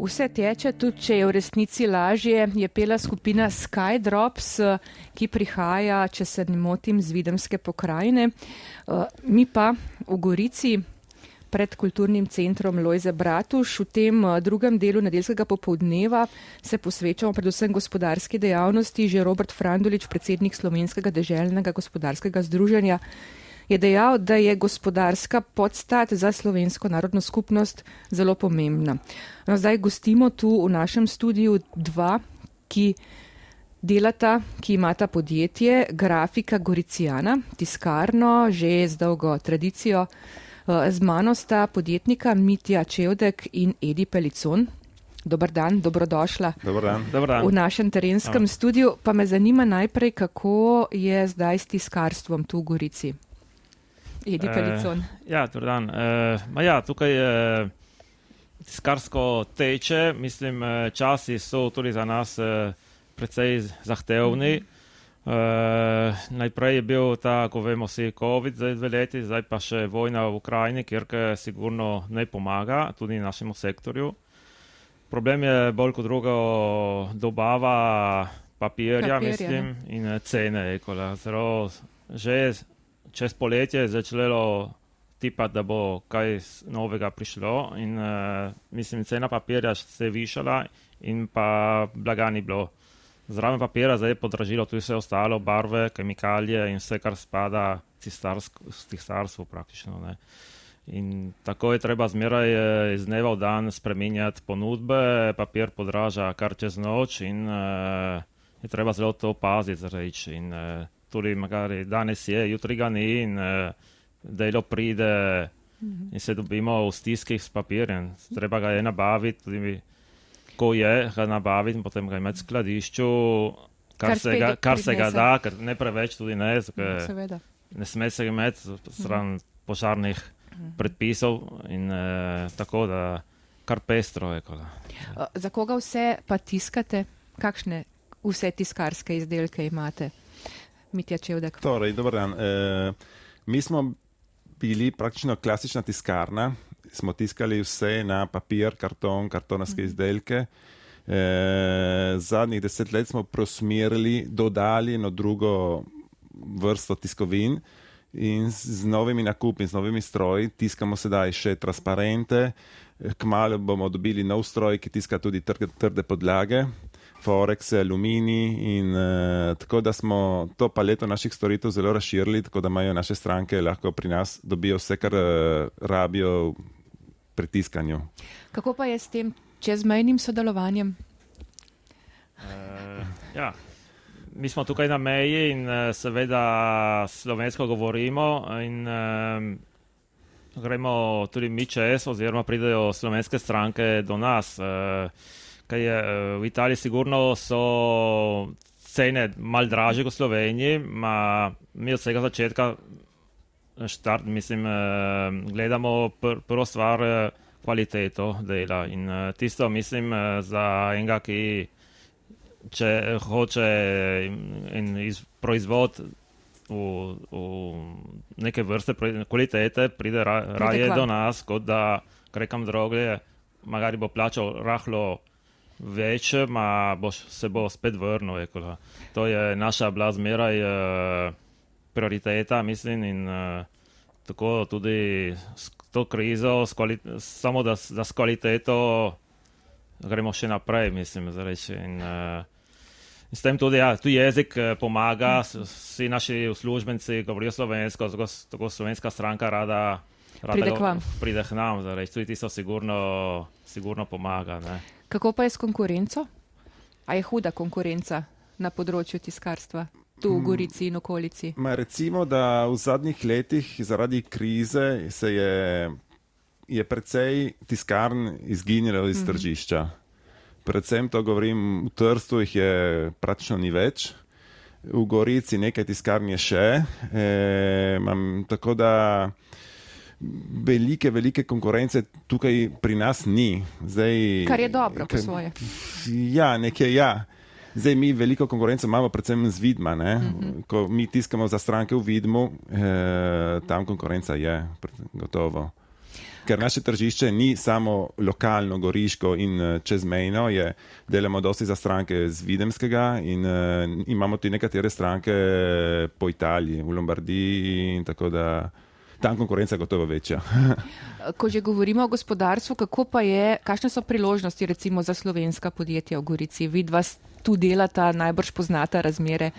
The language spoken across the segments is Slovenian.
Vse teče, tudi če je v resnici lažje, je pela skupina Skydrops, ki prihaja, če se ne motim, z videmske pokrajine. Eh, mi pa v Gorici pred kulturnim centrom Lojze Bratuš v tem eh, drugem delu nedeljskega popovdneva se posvečamo predvsem gospodarski dejavnosti. Že Robert Frandulič, predsednik Slovenskega deželnega gospodarskega združenja, je dejal, da je gospodarska podstat za slovensko narodno skupnost zelo pomembna. No, zdaj gostimo tu v našem studiu dva, ki delata, ki imata podjetje Grafika Goricijana, tiskarno, že z dolgo tradicijo. Z mano sta podjetnika Mitja Čevdek in Edi Pelicon. Dobar dan, dobrodošla Dobar dan. Dobar dan. v našem terenskem A. studiu. Pa me zanima najprej, kako je zdaj s tiskarstvom tu v Gorici. Edi Pelicon. Uh, ja, dan. Uh, ja, tukaj je tiskarsko teče, mislim, časi so tudi za nas uh, precej zahtevni. Mm -hmm. Uh, najprej je bil ta, ko vemo, si COVID za dve leti, zdaj pa še vojna v Ukrajini, kjer sigurno ne pomaga tudi našemu sektorju. Problem je bolj kot drugo dobava papirja, papirja mislim, ne? in cene. Zelo, že čez poletje je začelo tipati, da bo kaj novega prišlo in uh, mislim, cena papirja se je višala in pa blaga ni bilo. Zraven papira zdaj je podražilo tudi vse ostalo, barve, kemikalije in vse, kar spada v tiskarstvo praktično. Ne. In tako je treba zmeraj eh, iz dneva v dan spremenjati ponudbe, papir podraža kar čez noč in uh, je treba zelo to paziti. In uh, tudi magari danes je, jutri ga ni in uh, delo pride mhm. in se dobimo v stiskih s papirjem. Treba ga je nabaviti, tudi ko je, ga nabaviti in potem ga imeti v skladišču, kar, kar, se, ga, kar se ga da, ker ne preveč tudi ne. Seveda. Ne sme se imeti stran mhm. požarnih mhm. predpisov in eh, tako da kar pestro je. Kola. Za koga vse pa tiskate? Kakšne vse tiskarske izdelke imate? Mitja Čevdek. Torej, dober dan. E, mi smo bili praktično klasična tiskarna, smo tiskali vse na papir, karton, kartonske mhm. izdelke. E, zadnjih deset let smo prosmerili, dodali eno drugo vrsto tiskovin in z novimi nakupi, z novimi stroji tiskamo sedaj še transparente. Kmalo bomo dobili nov stroj, ki tiska tudi trde podlage. Forex, Alumini in uh, tako da smo to paleto naših storitev zelo razširili, tako da imajo naše stranke lahko pri nas dobijo vse, kar uh, rabijo pri tiskanju. Kako pa je s tem čezmejnim sodelovanjem? Uh, ja. Mi smo tukaj na meji in uh, seveda slovensko govorimo in uh, gremo tudi mi čez oziroma pridejo slovenske stranke do nas. Uh, kaj je v Italiji sigurno so cene mal draže kot v Sloveniji, ma mi od vsega začetka štart, mislim, gledamo pr prvo stvar kvaliteto dela in tisto mislim za enega, ki če hoče in iz proizvod v, v neke vrste kvalitete pride ra, raje do nas, kot da krekam droge, magari bo plačal rahlo več, ma bo, se bo spet vrnil. Ekola. To je naša bila zmeraj uh, prioriteta, mislim, in uh, tako tudi s to krizo, s samo da, da s kvaliteto gremo še naprej, mislim, zareči. In, uh, In s tem tudi, ja, tudi jezik pomaga, vsi naši uslužbenci govorijo slovensko, tako, tako slovenska stranka rada, rada pride vam. Pride k nam, zareči, tudi ti so sigurno, sigurno pomaga. Ne. Kako pa je s konkurenco? A je huda konkurenca na področju tiskarstva? Tu v mm. Gorici in okolici. Ma recimo, da v zadnjih letih zaradi krize se je, je precej tiskarn izginilo iz mm -hmm. tržišča. Predvsem to govorim, v Trstu jih je praktično ni več, v Gorici nekaj tiskarn je še. E, mam, tako da velike, velike konkurence tukaj pri nas ni. Zdaj, Kar je dobro, po svoje. Ja, nekje ja. Zdaj mi veliko konkurence imamo, predvsem z Vidma. Mm -hmm. Ko mi tiskamo za stranke v Vidmu, eh, tam konkurenca je gotovo. ker naše tržišče ni samo lokalno, goriško in uh, čezmejno, je, delamo dosti za stranke z Videmskega in uh, imamo tudi nekatere stranke po Italiji, v Lombardiji in tako da. Tam konkurenca gotovo večja. Ko že govorimo o gospodarstvu, kako pa je, kakšne so priložnosti recimo za slovenska podjetja v Gorici? Vidva tu delata, najbrž poznata razmere.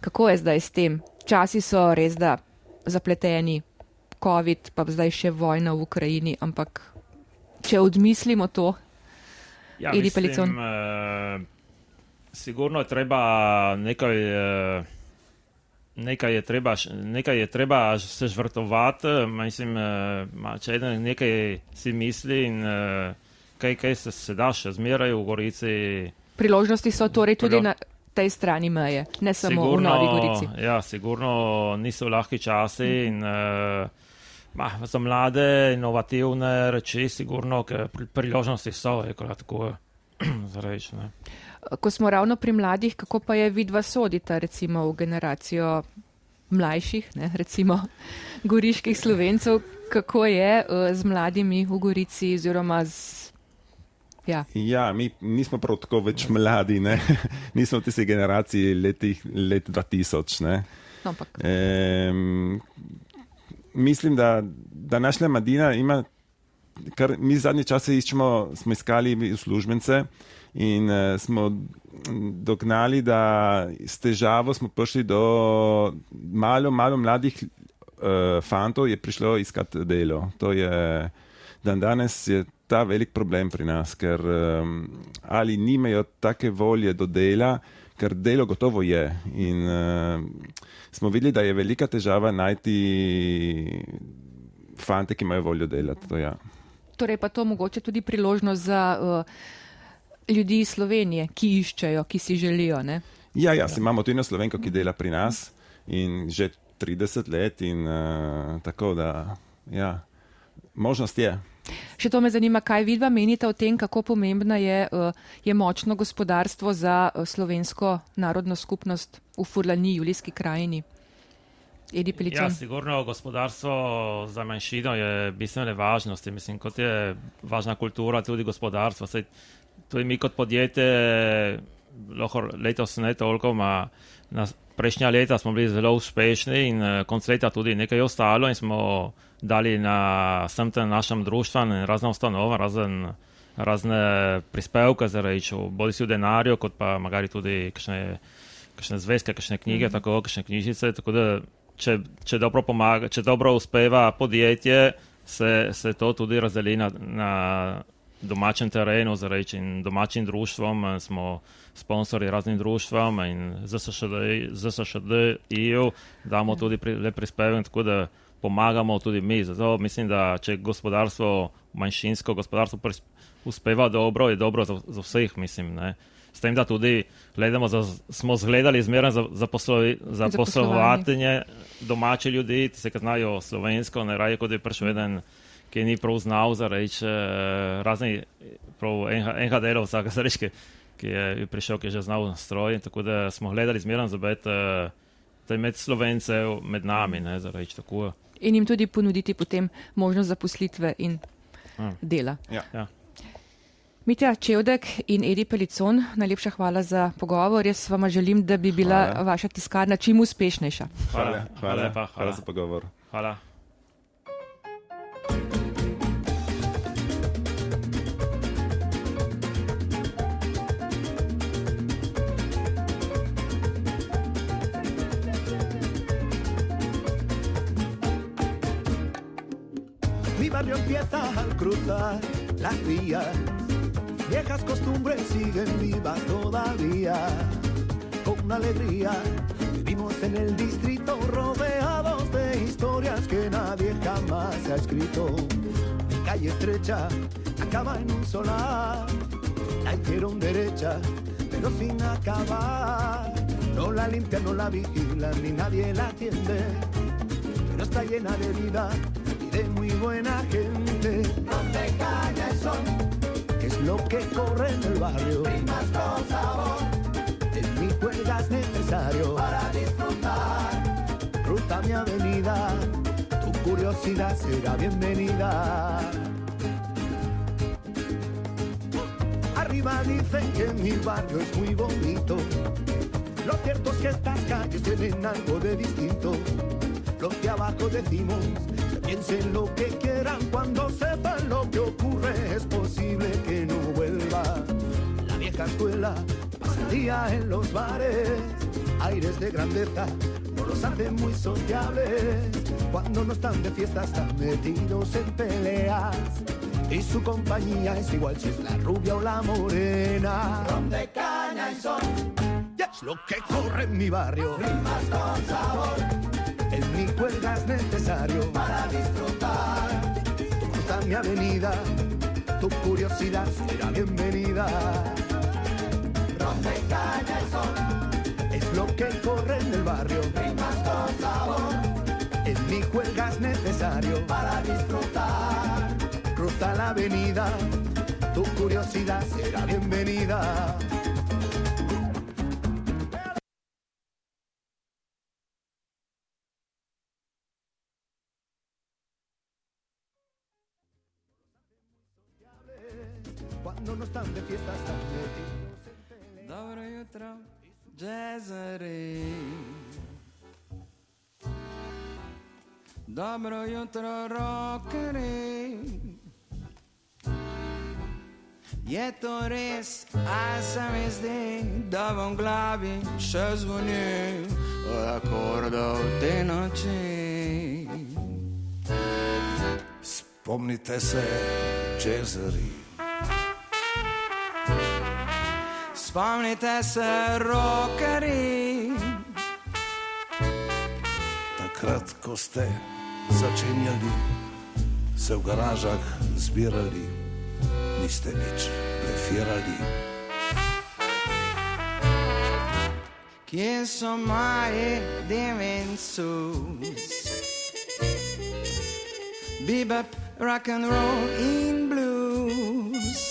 Kako je zdaj s tem? Časi so res da zapleteni, COVID, pa zdaj še vojna v Ukrajini, ampak če odmislimo to, ja, Edi Pelicon. Uh, sigurno je treba nekaj. Uh, Nekaj je, treba, nekaj je treba se žvrtovati, mislim, uh, če eden nekaj si misli in uh, kaj, kaj se, se da še zmeraj v Gorici. Priložnosti so torej tudi na tej strani meje, ne samo sigurno, v Novi Gorici. Ja, sigurno niso lahki časi mm. in uh, Ma, za mlade, inovativne reči, sigurno, ker priložnosti so, je tako zareč. Ko smo ravno pri mladih, kako pa je vidva sodita, recimo v generacijo mlajših, ne, recimo goriških slovencev, kako je uh, z mladimi v Gorici oziroma z. Ja. ja, mi nismo prav tako več mladi, ne? nismo v tisti generaciji letih, let 2000. No, mislim, da današnja mladina ima, kar mi zadnje čase iščemo, smo iskali uslužbence in uh, smo dognali, da s težavo smo prišli do malo, malo mladih uh, fantov, je prišlo iskati delo. To je, dan danes je ta velik problem pri nas, ker um, ali nimajo take volje do dela, ker delo gotovo je. In uh, smo videli, da je velika težava najti fante, ki imajo voljo delati. To, ja. Torej, pa to mogoče tudi priložnost za uh, ljudi iz Slovenije, ki iščejo, ki si želijo. Ne? Ja, ja, imamo tudi eno slovenko, ki dela pri nas in že 30 let, in uh, tako da, ja, možnost je. Še to me zanima, kaj vidva menite o tem, kako pomembna je, uh, je močno gospodarstvo za uh, slovensko narodno skupnost v Furlani, Julijski krajini. Ja, sigurno gospodarstvo za manjšino je bistvene važnosti. Mislim, kot je važna kultura, tudi gospodarstvo. Sej, tudi mi kot podjetje, lahko letos ne toliko, ma na prejšnja leta smo bili zelo uspešni in uh, konc leta tudi nekaj ostalo in smo dali na samtem našem društvu in razne ustanove, razen, razne prispevke za reč, bodi si v denarju, kot pa magari tudi kakšne, kakšne zvezke, kakšne knjige, mm -hmm. tako kakšne knjižice. Tako da, če, če dobro pomaga, če dobro uspeva podjetje, se, se to tudi razdeli na, na domačem terenu, za reč in domačim društvom. Smo sponsori raznim društvom in ZSŠD EU damo tudi pri, prispevek, tako da pomagamo tudi mi. Zato mislim, da če gospodarstvo, manjšinsko gospodarstvo uspeva dobro, je dobro za, za vseh, mislim. Ne. S tem, da tudi gledamo, za, smo zgledali zmeraj za, za, poslovi, za poslovanje domače ljudi, ti se, ki znajo slovensko, ne raje kot je prišel eden, ki ni prav znal za reč eh, razni, prav enega delovca, ki, ki je prišel, ki je že znal stroj. Tako da smo gledali zmeraj za bet, eh, med slovencev, med nami, ne, za reč tako in jim tudi ponuditi potem možnost zaposlitve in hmm. dela. Ja. Ja. Mitja Čevdek in Edi Pelicon, najlepša hvala za pogovor. Jaz vama želim, da bi bila hvala. vaša tiskarna čim uspešnejša. Hvala, hvala, hvala, hvala, hvala za pogovor. Hvala. Barrio empieza al cruzar las vías. Viejas costumbres siguen vivas todavía. Con alegría vivimos en el distrito rodeados de historias que nadie jamás ha escrito. Mi calle estrecha acaba en un solar. La hicieron derecha, pero sin acabar. No la limpian, no la vigilan, ni nadie la atiende. Pero está llena de vida de muy buena gente. Donde caña el sol, que es lo que corre en el barrio. Primas con sabor, en mi juega es necesario para disfrutar. Ruta mi avenida, tu curiosidad será bienvenida. Arriba dicen que mi barrio es muy bonito. Lo cierto es que estas calles tienen algo de distinto. Los de abajo decimos piensen lo que quieran cuando sepan lo que ocurre. Es posible que no vuelva la vieja escuela. Pasaría en los bares, aires de grandeza no los hacen muy sociables. Cuando no están de fiesta están metidos en peleas. Y su compañía es igual si es la rubia o la morena. Donde caña y son, Y es lo que corre en mi barrio. rimas con sabor, mi cuelga es necesario. para disfrutar. Cruza mi avenida. Tu curiosidad será bienvenida. Donde caña y son, Es lo que corre en el barrio. rimas con sabor, En mi cuelga es necesario. para disfrutar. Cruza la avenida. Tu curiosidad será bienvenida. Jutro, rockeri. Je to res, a se mi zdi, da v glavi še zvoni akordov te noči. Spomnite se, Cezari, Spomnite se, rockeri, takrat, ko ste začenjali, se v garažah zbirali, niste nič blefirali. kje so moji demensus? Bebop, rock and roll in blues.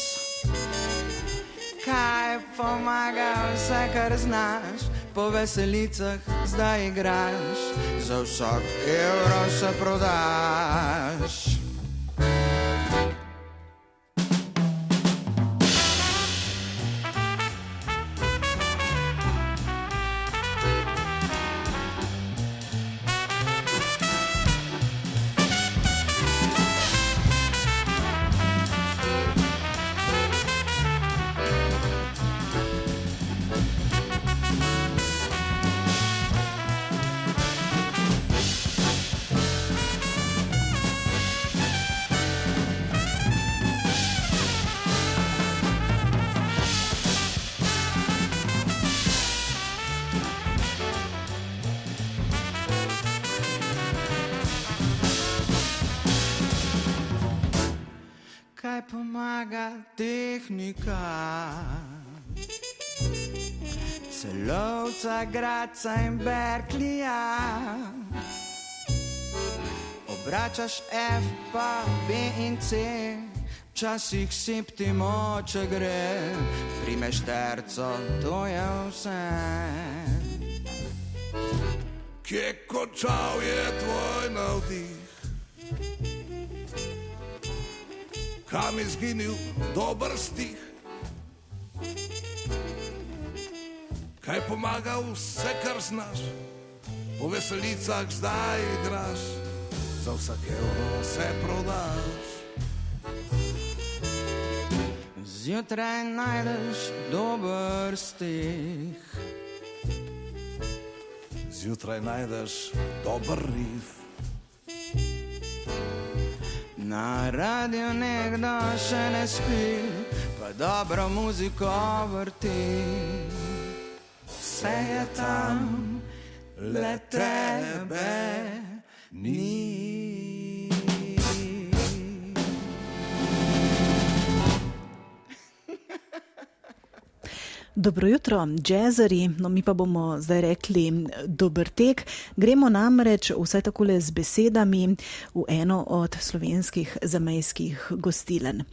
Kaj pomaga vse, kar znaš, po veselicah zdaj igraš, za vsak evro se prodaš. Tehnika? Celovca, Graca in Berklija. Obračaš F, pa B in C, včasih septimo, če gre, primeš terco, to je vse. Kje končal je tvoj navdih? Kam izginil dober stih? Kaj pomaga vse, kar znaš? Po veselicah zdaj igraš, za vsak evro se prodaš. Zjutraj najdeš dober stih. Zjutraj najdeš dober rif. Na radiju nekdo še ne spi, pa dobro muziko vrti. Vse je tam, le tebe ni. Dobro jutro, jazzeri. No, mi pa bomo zdaj rekli dober tek. Gremo namreč vsaj takole z besedami v eno od slovenskih zamejskih gostilen.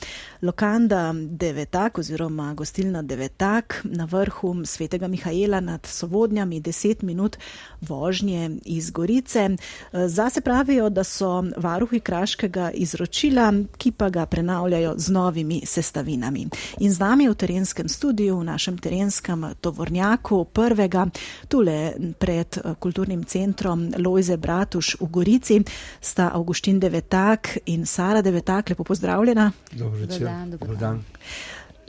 Lokanda Devetak oziroma gostilna Devetak na vrhu Svetega Mihajla nad Sovodnjami, deset minut vožnje iz Gorice. Zase pravijo, da so varuhi kraškega izročila, ki pa ga prenavljajo z novimi sestavinami. In z nami v terenskem studiu, v našem terenskem slovenskem tovornjaku, prvega tule pred eh, kulturnim centrom Lojze Bratuš v Gorici, sta Augustin Devetak in Sara Devetak. Lepo pozdravljena. Dobro večer. Dobro dan.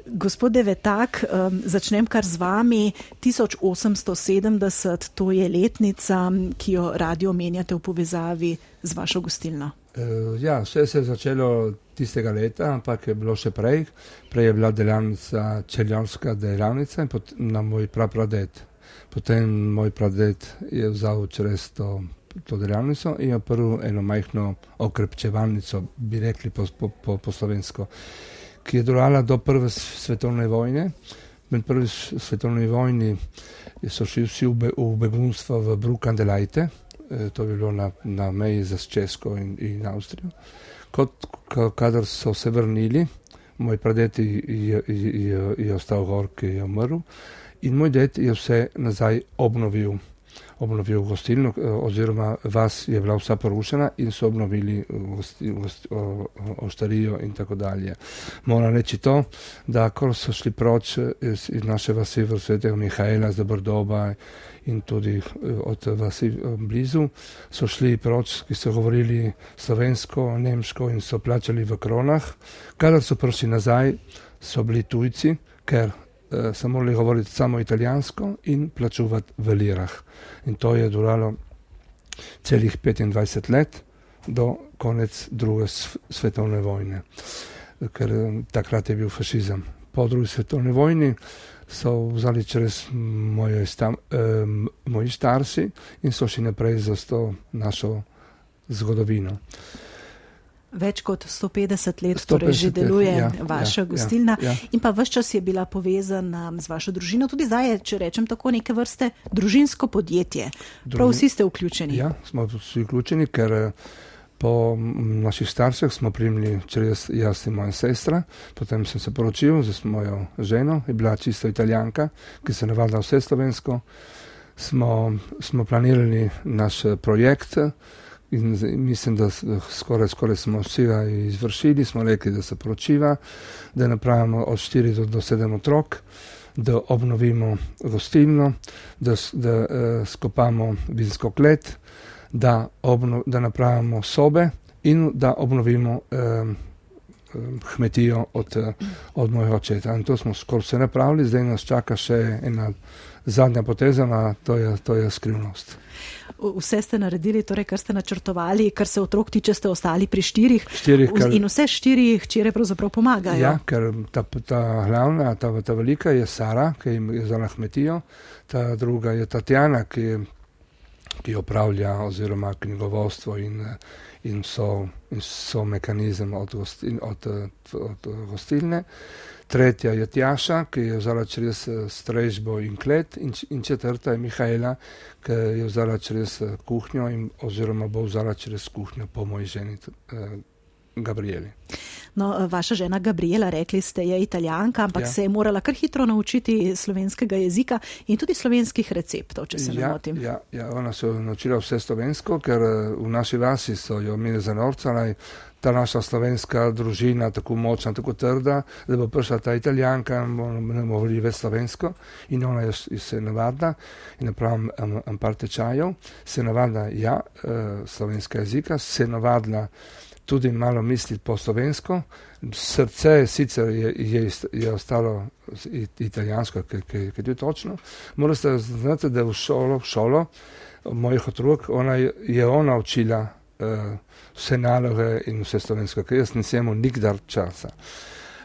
Gospod Devetak, um, začnem kar z vami. 1870, to je letnica, ki jo radio omenjate v povezavi z vašo gostilno. Uh, ja, vse se je začelo tistega leta, ampak je bilo še prej. Prej je bila delavnica, čeljanska delavnica in potem na moj prapradet. Potem moj pradet je vzal čez to, to delavnico in je prvo eno majhno okrepčevalnico, bi rekli po, po, po, po slovensko, ki je delovala do prve svetovne vojne. Med prvi svetovni vojni so šli vsi v, be, v begunstvo v Brukandelajte, Eh, to bi bilo na, na meji za Česko in, in Avstrijo. Kot kadar so se vrnili, moj pradet je, je, je, je ostal gor, ki je umrl, in moj det je vse nazaj obnovil obnovil gostilno, eh, oziroma vas je bila vsa porušena in so obnovili oštarijo in tako dalje. Moram reči to, da ko so šli proč iz, iz naše vasi v svetega Mihajla, z Brdoba in tudi eh, od vasi eh, blizu, so šli proč, ki so govorili slovensko, nemško in so plačali v kronah. Kadar so prišli nazaj, so bili tujci, ker so morali govoriti samo italijansko in plačuvati v lirah. In to je duralo celih 25 let do konec druge svetovne vojne, ker eh, takrat je bil fašizem. Po drugi svetovni vojni so vzali čez moje sta, um, moji starši in so šli naprej za to našo zgodovino. Več kot 150 let 150 torej že deluje ja, vaša ja, gostilna ja, ja. in pa vse čas je bila povezana z vašo družino. Tudi zdaj je, če rečem tako, neke vrste družinsko podjetje. Družin, Prav vsi ste vključeni. Ja, smo vsi vključeni, ker eh, po naših starših smo primili čez jaz in moja sestra. Potem sem se poročil z mojo ženo, je bila čisto italijanka, ki se navada vse slovensko. Smo, smo planirali naš eh, projekt. In mislim, da skoraj, skoraj smo vsi izvršili, smo rekli, da se poročiva, da napravimo od 4 do, do 7 otrok, da obnovimo gostilno, da, da uh, skopamo vinsko klet, da, obno, da napravimo sobe in da obnovimo uh, kmetijo od, od mojega očeta. In to smo skoraj vse napravili, zdaj nas čaka še ena zadnja poteza, to je, to je skrivnost. Vse ste naredili, torej, kar ste načrtovali, kar se otrok tiče, ste ostali pri štirih. štirih kar... In vse štiri hčere pravzaprav pomagajo. Ja, ker ta, ta glavna, ta, ta velika je Sara, ki je za Lahmetijo, ta druga je Tatjana, ki, ki opravlja oziroma knjigovodstvo in, in, so, in so mehanizem od, gostil, od, od, od gostilne. Tretja je Tjaša, ki je vzala čez eh, strežbo in klet, in, in četrta je Mihajla, ki je vzala čez eh, kuhnjo in oziroma bo vzala čez kuhnjo po moji ženi eh, Gabrieli. No, vaša žena Gabriela, rekli ste, je italijanka, ampak ja. se je morala kar hitro naučiti slovenskega jezika in tudi slovenskih receptov, če se ja, ne motim. Ja, ja, ona se je naučila vse slovensko, ker v naši vasi so jo imeli za norca, naj ta naša slovenska družina tako močna, tako trda, da bo prišla ta italijanka in bomo govorili več slovensko in ona je, je se navadna in napravim um, par tečajev, se navadna ja, uh, slovenska jezika, se navadna tudi malo misliti po slovensko, srce sicer je, je, je ostalo italijansko, ki je tudi točno, morate znati, da v šolo, v šolo mojih otrok, ona je, je ona učila uh, vse naloge in vse slovensko, ker jaz nisem nikdar časa.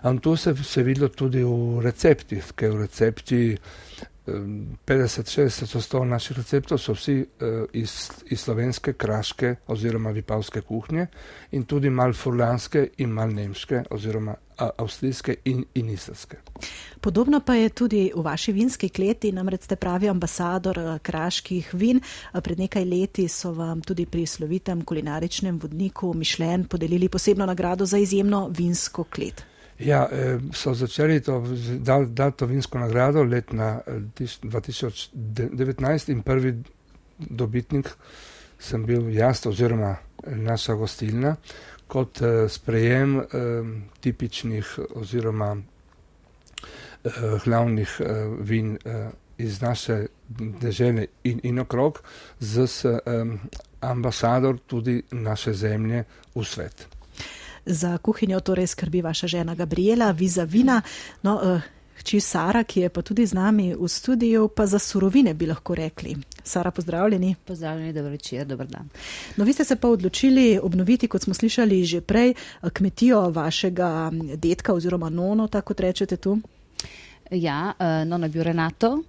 In to se je videlo tudi v receptih, ker v recepti 50-60% naših receptov so vsi uh, iz, iz slovenske, kraške oziroma vipavske kuhnje in tudi mal furlanske in mal nemške oziroma avstrijske in, in istarske. Podobno pa je tudi v vaši vinski kleti, namreč ste pravi ambasador eh, kraških vin. Eh, pred nekaj leti so vam tudi pri slovitem kulinaričnem vodniku Mišlen podelili posebno nagrado za izjemno vinsko klet. Ja, eh, so začeli to, dati da to vinsko nagrado letna 2019 in prvi dobitnik sem bil jaz oziroma naša gostilna kot sprejem tipičnih oziroma glavnih vin iz naše države in, in okrog z um, ambasador tudi naše zemlje v svet. Za kuhinjo torej skrbi vaša žena Gabriela, vi za vina. No, uh, Hči Sara, ki je pa tudi z nami v studiu, pa za surovine bi lahko rekli. Sara, pozdravljeni. Pozdravljeni, dobro večer, dober dan. No, vi ste se pa odločili obnoviti, kot smo slišali že prej, kmetijo vašega detka oziroma nono, tako rečete tu. Ja, uh, non je bil Renato. Uh,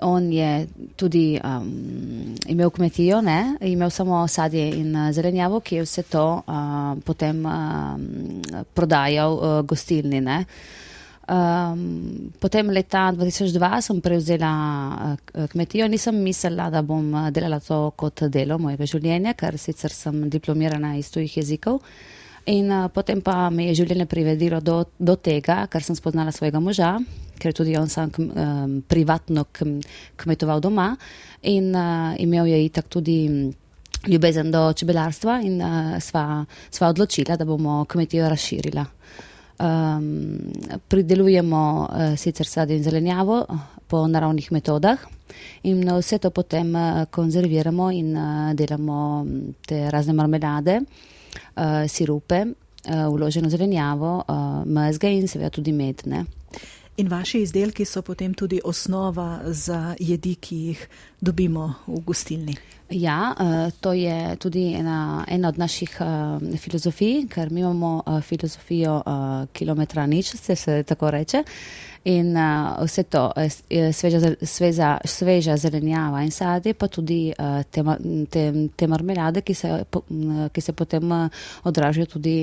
on je tudi um, imel kmetijo, ne? imel samo sadje in uh, zelenjavo, ki je vse to uh, potem uh, prodajal uh, gostilni. Um, potem leta 2002 sem prevzela uh, kmetijo, nisem mislila, da bom delala to kot delo mojega življenja, ker sicer sem diplomirana iz tujih jezikov. In uh, potem pa me je življenje privedilo do, do tega, ker sem spoznala svojega moža, ker tudi on sam um, privatno kmetoval doma in uh, imel je itak tudi ljubezen do čebelarstva in uh, sva, sva odločila, da bomo kmetijo razširila. Um, pridelujemo uh, sicer sadje in zelenjavo po naravnih metodah in vse to potem uh, konzerviramo in uh, delamo te razne marmelade uh, sirupe, uh, uloženo zelenjavo, uh, mezge in seveda tudi medne. In vaši izdelki so potem tudi osnova za jedi, ki jih dobimo v gostilni. Ja, to je tudi ena, ena od naših filozofij, ker mi imamo filozofijo kilometra nič, se, se tako reče. In vse to, sveža, sveža, sveža zelenjava in sadje, pa tudi te, te, te marmelade, ki se, ki se potem odražajo tudi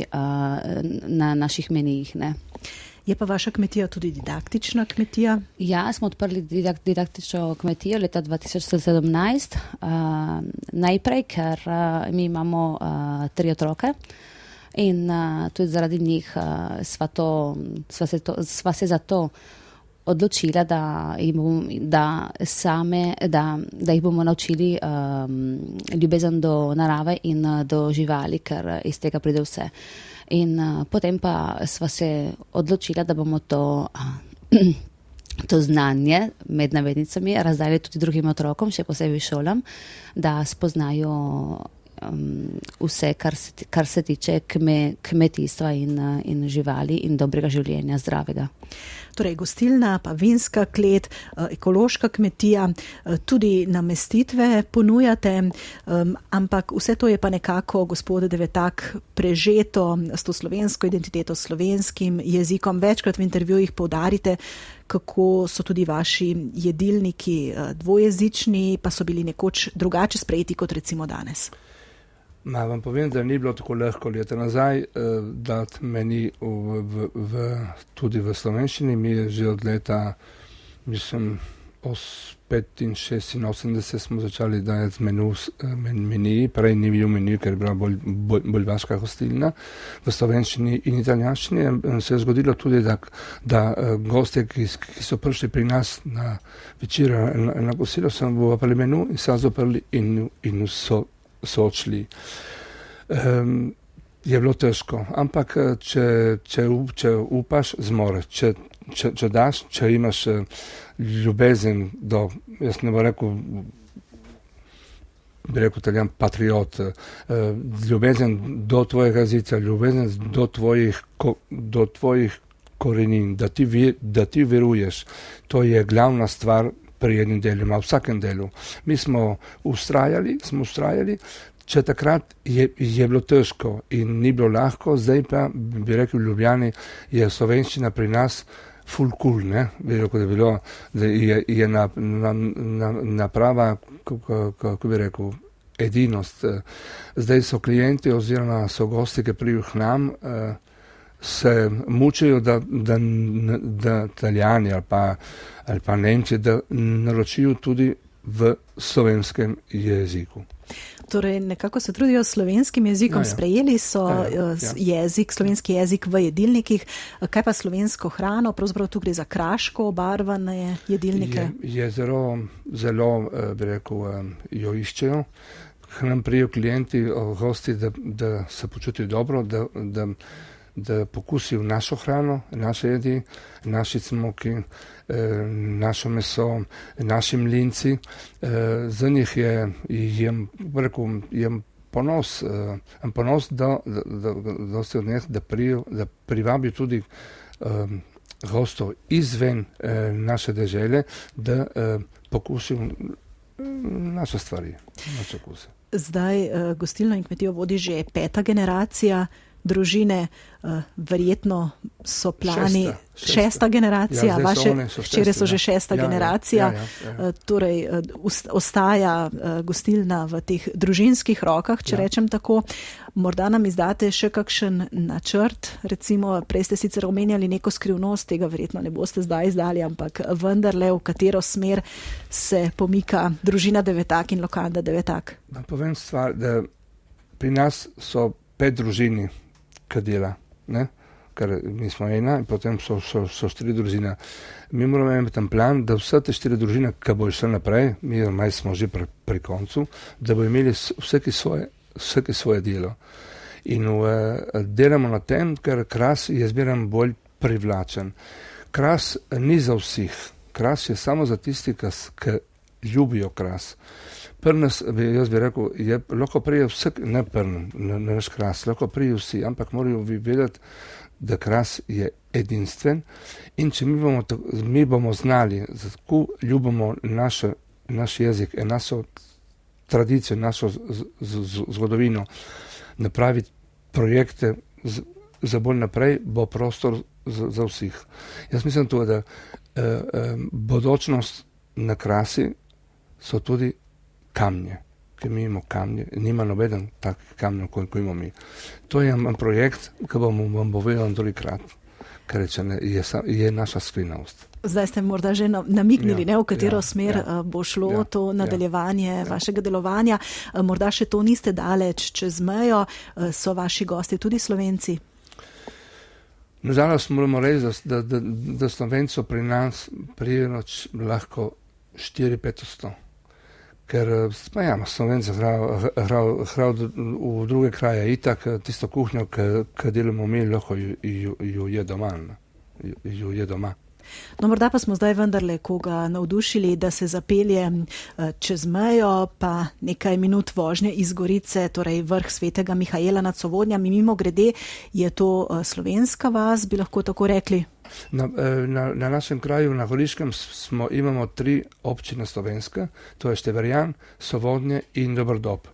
na naših menijih. Ne. Je pa vaša kmetija tudi didaktična kmetija? Ja, smo odprli didak, didaktično kmetijo leta 2017. Uh, najprej, ker uh, mi imamo uh, tri otroke. In uh, tudi zaradi njih uh, sva, to, sva, se to, sva se za to odločila, da, bom, da, same, da, da jih bomo naučili um, ljubezen do narave in uh, do živali, ker iz tega pride vse. In uh, potem pa sva se odločila, da bomo to. Uh, To znanje med navednicami razdali tudi drugim otrokom, še posebej šolam, da spoznajo um, vse, kar se, kar se tiče kme, kmetijstva in, uh, in živali in dobrega življenja, zdravega. Torej, gostilna, pa vinska klet, uh, ekološka kmetija, uh, tudi namestitve ponujate, ampak vse to je pa nekako, gospod Devetak, prežeto s to slovensko identiteto, slovenskim jezikom. Večkrat v intervjujih povdarite, kako so tudi vaši jedilniki dvojezični, pa so bili nekoč drugače sprejeti kot recimo danes. Ma vam povem, da ni bilo tako lahko leta nazaj, eh, da meni v, v, v, tudi v slovenščini, mi je že od leta, mislim, 85 smo začali dajati menu, eh, men, meni, prej ni bil meni, ker je bila bolj, bolj, bolj vaška hostilna v slovenščini in italijanščini. Se je zgodilo tudi, da, da eh, goste, ki, ki so prišli pri nas na večer na, na kosilo, sem v menu in se zaprli in, in so so odšli. Um, je bilo težko, ampak eh, če, če, če upaš, zmoreš. Če, če, če daš, če imaš eh, ljubezen do, jaz ne bom rekel, bi rekel, italijan patriot, uh, ljubezen do tvojega jezica, ljubezen do tvojih, ko, do tvojih korenin, da ti, da ti veruješ, to je glavna stvar pri jednim delu, v vsakem delu. Mi smo ustrajali, smo ustrajali, če takrat je, je bilo težko in ni bilo lahko, zdaj pa bi rekel, v Ljubljani je slovenščina pri nas. Full cool, ne, bi rekel, da, bilo, da je, je na, na, na, naprava, kako bi rekel, edinost. Zdaj so klienti oziroma so gosti, ki prijo k nam, se mučijo, da, da, da italijani ali pa, ali pa nemci, da naročijo tudi v slovenskem jeziku. Torej, nekako se trudijo s slovenskim jezikom, ja, ja. sprejeli so ja, ja, ja. jezik, slovenski jezik v jedilnikih. Kaj pa slovensko hrano? Pravzaprav tu gre za kraško obarvane jedilnike. Je, je zelo, zelo, bi rekel, jo iščejo. K nam prijo klienti, gosti, da, da se počutijo dobro, da, da, da pokusijo našo hrano, naše jedi, naši smoki, eh, našo meso, naši mlinci. Eh, za njih je, je, rekel, je ponos, eh, ponos da, da, da, da se od njih, da, prijo, da privabijo tudi eh, gostov izven eh, naše dežele, da eh, pokusijo naše stvari, naše okuse. Zdaj uh, gostilno in kmetijo vodi že peta generacija družine, uh, verjetno so plani šesta, šesta. šesta generacija, ja, vaše včeraj so že šesta ja, generacija, ja, ja, ja, ja. Torej uh, ostaja gostilna v teh družinskih rokah, če ja. rečem tako. Morda nam izdate še kakšen načrt, recimo, prej ste sicer omenjali neko skrivnost, tega verjetno ne boste zdaj izdali, ampak vendarle, v katero smer se pomika družina devetak in lokalna devetak. Da povem stvar, da pri nas so pet družini, ki dela, ne? ker mi smo ena in potem so, so, so štiri družine. Mi moramo imeti tam plan, da vse te štiri družine, ki bo šlo naprej, mi smo že pri, pri koncu, da bo imeli vsake svoje vsake svoje delo. In uh, delamo na tem, ker kras je zmeraj bolj privlačen. Kras ni za vseh, kras je samo za tisti, ki ljubijo kras. Prnes, jaz bi rekel, je, lahko prije vsak, ne prn, ne, ne veš kras, lahko prije vsi, ampak morajo vi vedeti, da kras je edinstven in če mi bomo, mi bomo znali, kako ljubimo naše, naš jezik, našo tradicijo, našo z, z, z, zgodovino, napraviti projekte z, za bolj naprej, bo prostor za, za vseh. Jaz mislim tudi, da eh, eh, bodočnost na krasi so tudi kamnje, ki mi imamo kamnje, nima nobeden tak kamnjo, kot imamo mi. To je en projekt, ki bom vam povedal tolikrat, ker je, je naša skrivnost. Zdaj ste morda že namignili, ja, ne, v katero ja, smer ja, eh, bo šlo ja, to ja. nadaljevanje ja, vašega delovanja. Eh, morda še to niste daleč čez mejo, eh, so vaši gosti tudi slovenci? Nažalost moramo reči, da, da, da slovencev pri nas prijeno lahko 4-500. Ker pa ja, slovenci hrav v druge kraje itak, tisto kuhnjo, ki delamo mi, lahko ju, ju, ju je doma. Ju, ju je doma. No, morda pa smo zdaj vendarle koga navdušili, da se zapelje eh, čez mejo, pa nekaj minut vožnje iz Gorice, torej vrh svetega Mihajla nad Sovodnjami. Mimo grede je to eh, slovenska vas, bi lahko tako rekli. Na, eh, na, na našem kraju, na Horiškem, smo, imamo tri občine slovenske, to je Števerjan, Sovodnje in Dobrodob.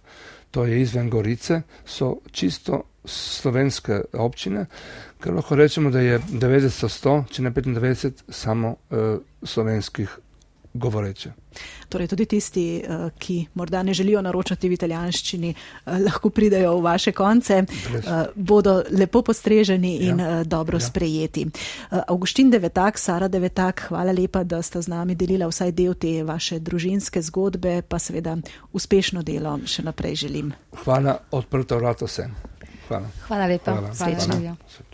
To je izven Gorice, so čisto slovenske občine, ker lahko rečemo, da je 90-100, če ne 95, samo uh, slovenskih govoreče. Torej, tudi tisti, uh, ki morda ne želijo naročati v italijanščini, uh, lahko pridejo v vaše konce, uh, bodo lepo postreženi in ja. dobro ja. sprejeti. Augustin Devetak, Sara Devetak, hvala lepa, da ste z nami delila vsaj del te vaše družinske zgodbe, pa seveda uspešno delo še naprej želim. Hvala, odprto vrata vsem. Hvala. Hvala lepa. Hvala. Hvala. Hvala.